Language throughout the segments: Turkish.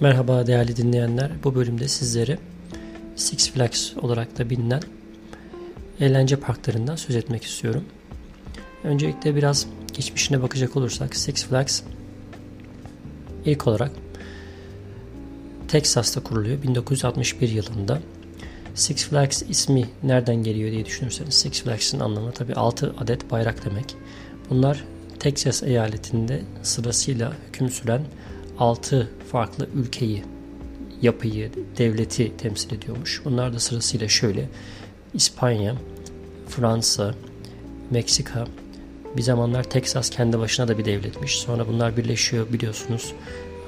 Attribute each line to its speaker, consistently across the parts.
Speaker 1: Merhaba değerli dinleyenler. Bu bölümde sizlere Six Flags olarak da bilinen eğlence parklarından söz etmek istiyorum. Öncelikle biraz geçmişine bakacak olursak Six Flags ilk olarak Texas'ta kuruluyor 1961 yılında. Six Flags ismi nereden geliyor diye düşünürseniz Six Flags'ın anlamı tabi 6 adet bayrak demek. Bunlar Texas eyaletinde sırasıyla hüküm süren 6 farklı ülkeyi, yapıyı, devleti temsil ediyormuş. Bunlar da sırasıyla şöyle. İspanya, Fransa, Meksika, bir zamanlar Texas kendi başına da bir devletmiş. Sonra bunlar birleşiyor biliyorsunuz.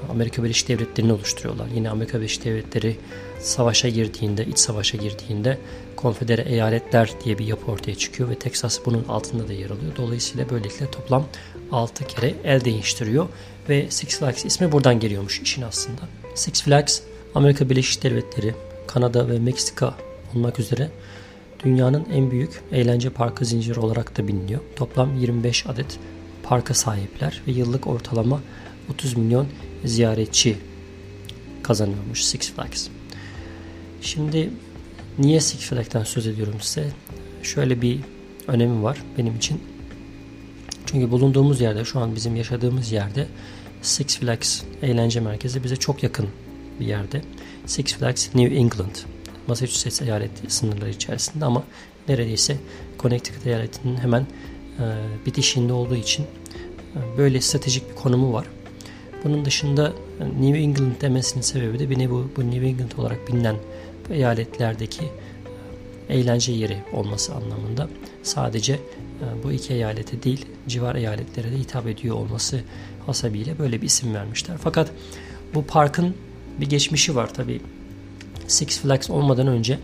Speaker 1: Amerika Birleşik Devletleri'ni oluşturuyorlar. Yine Amerika Birleşik Devletleri savaşa girdiğinde, iç savaşa girdiğinde konfedere eyaletler diye bir yapı ortaya çıkıyor ve Texas bunun altında da yer alıyor. Dolayısıyla böylelikle toplam 6 kere el değiştiriyor ve Six Flags ismi buradan geliyormuş işin aslında. Six Flags Amerika Birleşik Devletleri, Kanada ve Meksika olmak üzere dünyanın en büyük eğlence parkı zinciri olarak da biliniyor. Toplam 25 adet parka sahipler ve yıllık ortalama 30 milyon ziyaretçi kazanıyormuş Six Flags. Şimdi niye Six Flags'tan söz ediyorum size? Şöyle bir önemi var benim için. Çünkü bulunduğumuz yerde şu an bizim yaşadığımız yerde Six Flags eğlence merkezi bize çok yakın bir yerde. Six Flags New England Massachusetts eyaleti sınırları içerisinde ama neredeyse Connecticut eyaletinin hemen e, bitişinde olduğu için e, böyle stratejik bir konumu var. Bunun dışında e, New England demesinin sebebi de bir bu, bu New England olarak bilinen eyaletlerdeki e, eğlence yeri olması anlamında sadece e, bu iki eyalete değil civar eyaletlere de hitap ediyor olması hasebiyle böyle bir isim vermişler. Fakat bu parkın bir geçmişi var tabi. Six Flags olmadan önce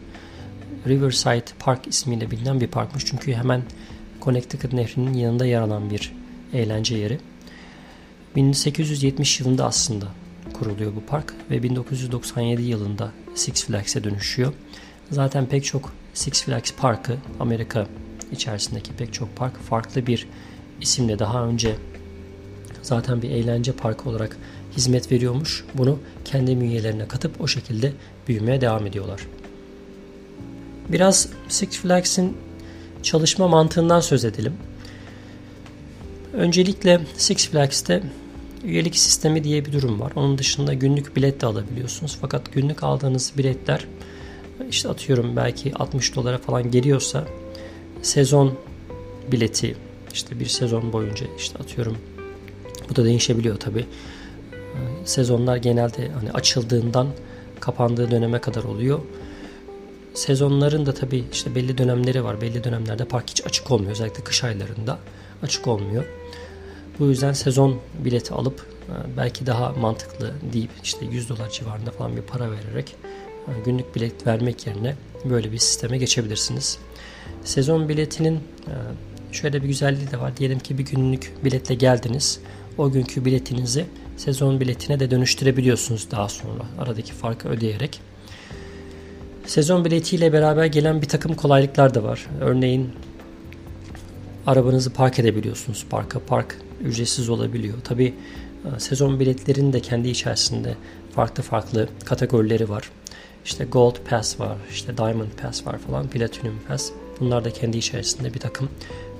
Speaker 1: Riverside Park ismiyle bilinen bir parkmış. Çünkü hemen Connecticut Nehri'nin yanında yer alan bir eğlence yeri. 1870 yılında aslında kuruluyor bu park ve 1997 yılında Six Flags'e dönüşüyor. Zaten pek çok Six Flags Parkı Amerika içerisindeki pek çok park farklı bir isimle daha önce zaten bir eğlence parkı olarak hizmet veriyormuş. Bunu kendi münyelerine katıp o şekilde büyümeye devam ediyorlar. Biraz Six Flags'in çalışma mantığından söz edelim. Öncelikle Six Flags'te üyelik sistemi diye bir durum var. Onun dışında günlük bilet de alabiliyorsunuz. Fakat günlük aldığınız biletler işte atıyorum belki 60 dolara falan geliyorsa sezon bileti işte bir sezon boyunca işte atıyorum bu da değişebiliyor tabi. Sezonlar genelde hani açıldığından kapandığı döneme kadar oluyor. Sezonların da tabi işte belli dönemleri var. Belli dönemlerde park hiç açık olmuyor. Özellikle kış aylarında açık olmuyor. Bu yüzden sezon bileti alıp e, belki daha mantıklı deyip işte 100 dolar civarında falan bir para vererek e, günlük bilet vermek yerine böyle bir sisteme geçebilirsiniz. Sezon biletinin e, şöyle bir güzelliği de var. Diyelim ki bir günlük biletle geldiniz. O günkü biletinizi sezon biletine de dönüştürebiliyorsunuz daha sonra aradaki farkı ödeyerek. Sezon biletiyle beraber gelen bir takım kolaylıklar da var. Örneğin arabanızı park edebiliyorsunuz. Parka park ücretsiz olabiliyor. Tabi e, sezon biletlerinin de kendi içerisinde farklı farklı kategorileri var. İşte Gold Pass var, işte Diamond Pass var falan, Platinum Pass. Bunlar da kendi içerisinde bir takım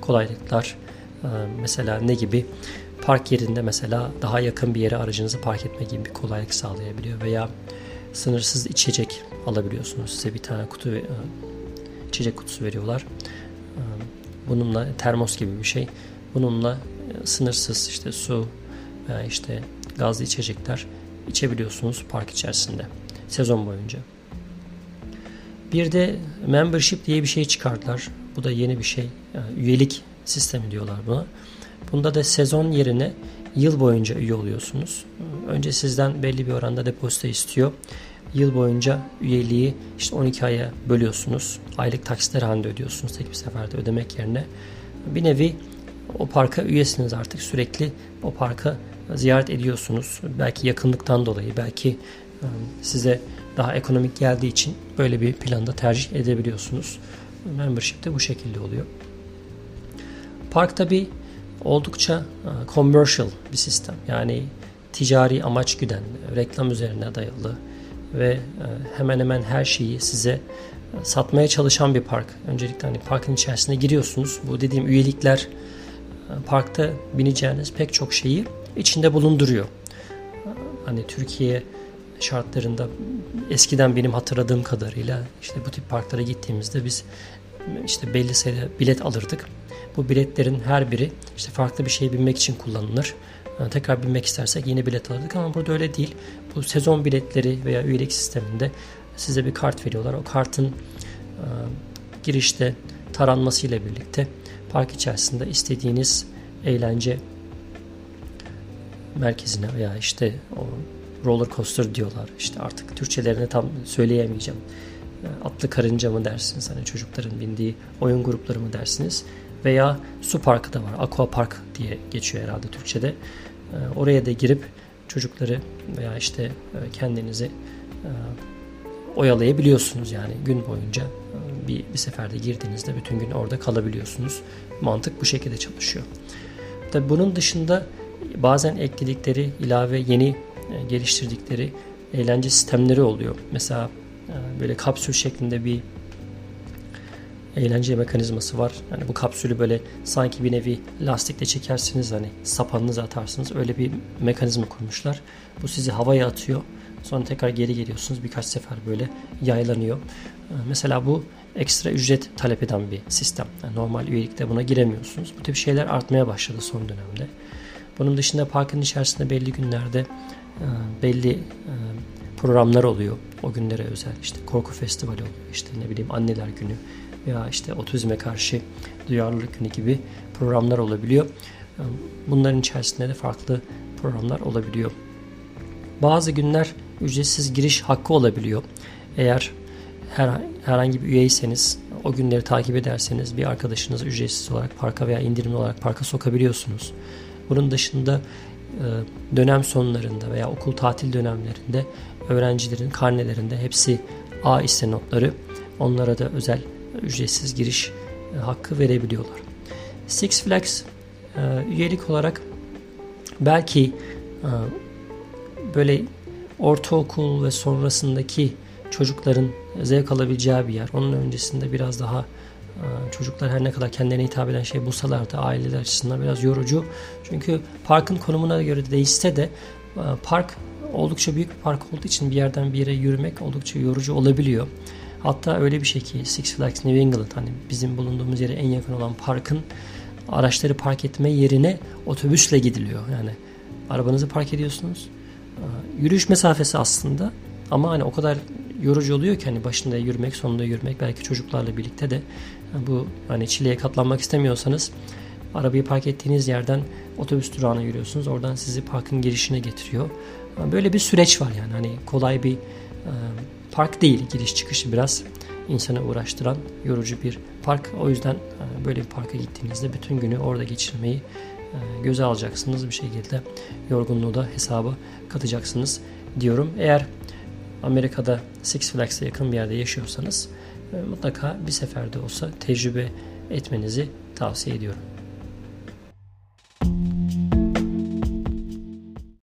Speaker 1: kolaylıklar. E, mesela ne gibi? Park yerinde mesela daha yakın bir yere aracınızı park etme gibi bir kolaylık sağlayabiliyor veya sınırsız içecek alabiliyorsunuz. Size bir tane kutu e, içecek kutusu veriyorlar. Bununla termos gibi bir şey. Bununla sınırsız işte su işte gazlı içecekler içebiliyorsunuz park içerisinde sezon boyunca. Bir de membership diye bir şey çıkardılar. Bu da yeni bir şey. Yani üyelik sistemi diyorlar buna. Bunda da sezon yerine yıl boyunca üye oluyorsunuz. Önce sizden belli bir oranda depozito istiyor. Yıl boyunca üyeliği işte 12 aya bölüyorsunuz. Aylık taksitler halinde ödüyorsunuz tek bir seferde ödemek yerine. Bir nevi o parka üyesiniz artık sürekli o parka ziyaret ediyorsunuz. Belki yakınlıktan dolayı, belki e, size daha ekonomik geldiği için böyle bir planda tercih edebiliyorsunuz. Membership de bu şekilde oluyor. Park tabi oldukça e, commercial bir sistem. Yani ticari amaç güden, reklam üzerine dayalı ve hemen hemen her şeyi size satmaya çalışan bir park. Öncelikle hani parkın içerisine giriyorsunuz. Bu dediğim üyelikler parkta bineceğiniz pek çok şeyi içinde bulunduruyor. Hani Türkiye şartlarında eskiden benim hatırladığım kadarıyla işte bu tip parklara gittiğimizde biz işte belli sayıda bilet alırdık. Bu biletlerin her biri işte farklı bir şeye binmek için kullanılır. Yani tekrar binmek istersek yine bilet alırdık ama burada öyle değil. Bu sezon biletleri veya üyelik sisteminde size bir kart veriyorlar. O kartın e, girişte taranması ile birlikte park içerisinde istediğiniz eğlence merkezine veya işte o roller coaster diyorlar. İşte artık Türkçelerini tam söyleyemeyeceğim. E, atlı karınca mı dersiniz? Hani çocukların bindiği oyun grupları mı dersiniz? Veya su parkı da var. Aqua Park diye geçiyor herhalde Türkçe'de. E, oraya da girip çocukları veya işte e, kendinizi oyalayabiliyorsunuz yani gün boyunca bir, bir seferde girdiğinizde bütün gün orada kalabiliyorsunuz. Mantık bu şekilde çalışıyor. Tabi bunun dışında bazen ekledikleri ilave yeni geliştirdikleri eğlence sistemleri oluyor. Mesela böyle kapsül şeklinde bir eğlence mekanizması var. Yani bu kapsülü böyle sanki bir nevi lastikle çekersiniz hani sapanınızı atarsınız. Öyle bir mekanizma kurmuşlar. Bu sizi havaya atıyor. Sonra tekrar geri geliyorsunuz. Birkaç sefer böyle yaylanıyor. Mesela bu ekstra ücret talep eden bir sistem. Yani normal üyelikte buna giremiyorsunuz. Bu tip şeyler artmaya başladı son dönemde. Bunun dışında parkın içerisinde belli günlerde belli programlar oluyor. O günlere özel işte korku festivali oluyor. İşte ne bileyim anneler günü veya işte otizme karşı duyarlılık günü gibi programlar olabiliyor. Bunların içerisinde de farklı programlar olabiliyor. Bazı günler ücretsiz giriş hakkı olabiliyor. Eğer her, herhangi bir üyeyseniz o günleri takip ederseniz bir arkadaşınızı ücretsiz olarak parka veya indirimli olarak parka sokabiliyorsunuz. Bunun dışında e, dönem sonlarında veya okul tatil dönemlerinde öğrencilerin karnelerinde hepsi A ise notları onlara da özel ücretsiz giriş e, hakkı verebiliyorlar. Six Flags e, üyelik olarak belki böyle ortaokul ve sonrasındaki çocukların zevk alabileceği bir yer. Onun öncesinde biraz daha çocuklar her ne kadar kendilerine hitap eden şey bulsalar da aileler açısından biraz yorucu. Çünkü parkın konumuna göre değişse de e, park oldukça büyük bir park olduğu için bir yerden bir yere yürümek oldukça yorucu olabiliyor. Hatta öyle bir şey ki Six Flags New England hani bizim bulunduğumuz yere en yakın olan parkın araçları park etme yerine otobüsle gidiliyor. Yani arabanızı park ediyorsunuz. Ee, yürüyüş mesafesi aslında ama hani o kadar yorucu oluyor ki hani başında yürümek, sonunda yürümek belki çocuklarla birlikte de bu hani çileye katlanmak istemiyorsanız arabayı park ettiğiniz yerden otobüs durağına yürüyorsunuz. Oradan sizi parkın girişine getiriyor. Böyle bir süreç var yani hani kolay bir e, park değil. Giriş çıkışı biraz insanı uğraştıran yorucu bir park. O yüzden e, böyle bir parka gittiğinizde bütün günü orada geçirmeyi e, göze alacaksınız. Bir şekilde yorgunluğu da hesaba katacaksınız diyorum. Eğer Amerika'da Six Flags'e yakın bir yerde yaşıyorsanız e, mutlaka bir seferde olsa tecrübe etmenizi tavsiye ediyorum.